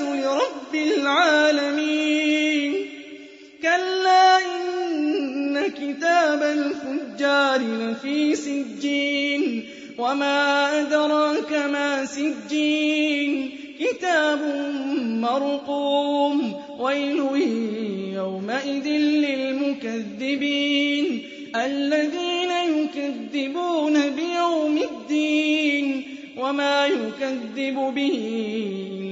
الناس لرب العالمين. كلا إن كتاب الفجار لفي سجين. وما أدراك ما سجين. كتاب مرقوم. ويل يومئذ للمكذبين. الذين يكذبون بيوم الدين. وما يكذب به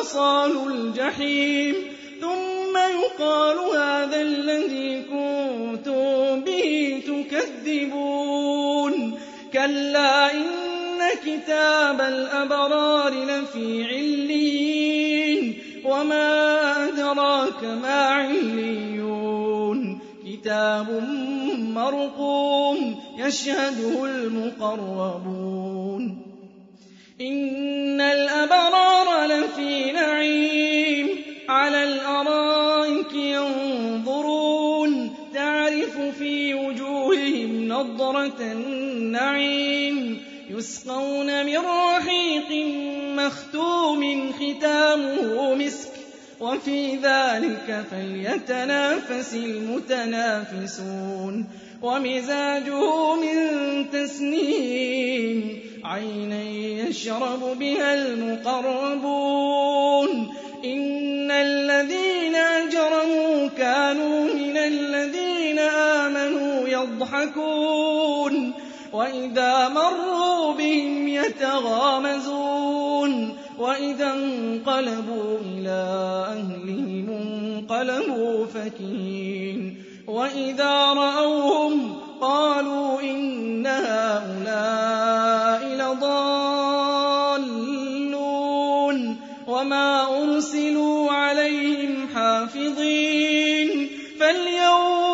لصالوا الجحيم. ثم يقال هذا الذي كنتم به تكذبون. كلا إن كتاب الأبرار لفي علين وما أدراك ما عليون. كتاب مرقوم يشهده المقربون. إن الأبرار لفي تعرف في وجوههم نضرة النعيم يسقون من رحيق مختوم ختامه مسك وفي ذلك فليتنافس المتنافسون. ومزاجه من تسنيم عينا يشرب بها المقربون. إن الذين يضحكون وإذا مروا بهم يتغامزون وإذا انقلبوا إلى أهلهم انقلبوا فكين وإذا رأوهم قالوا إن هؤلاء لضالون وما أرسلوا عليهم حافظين فاليوم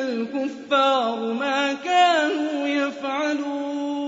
الكفار ما كانوا يفعلون.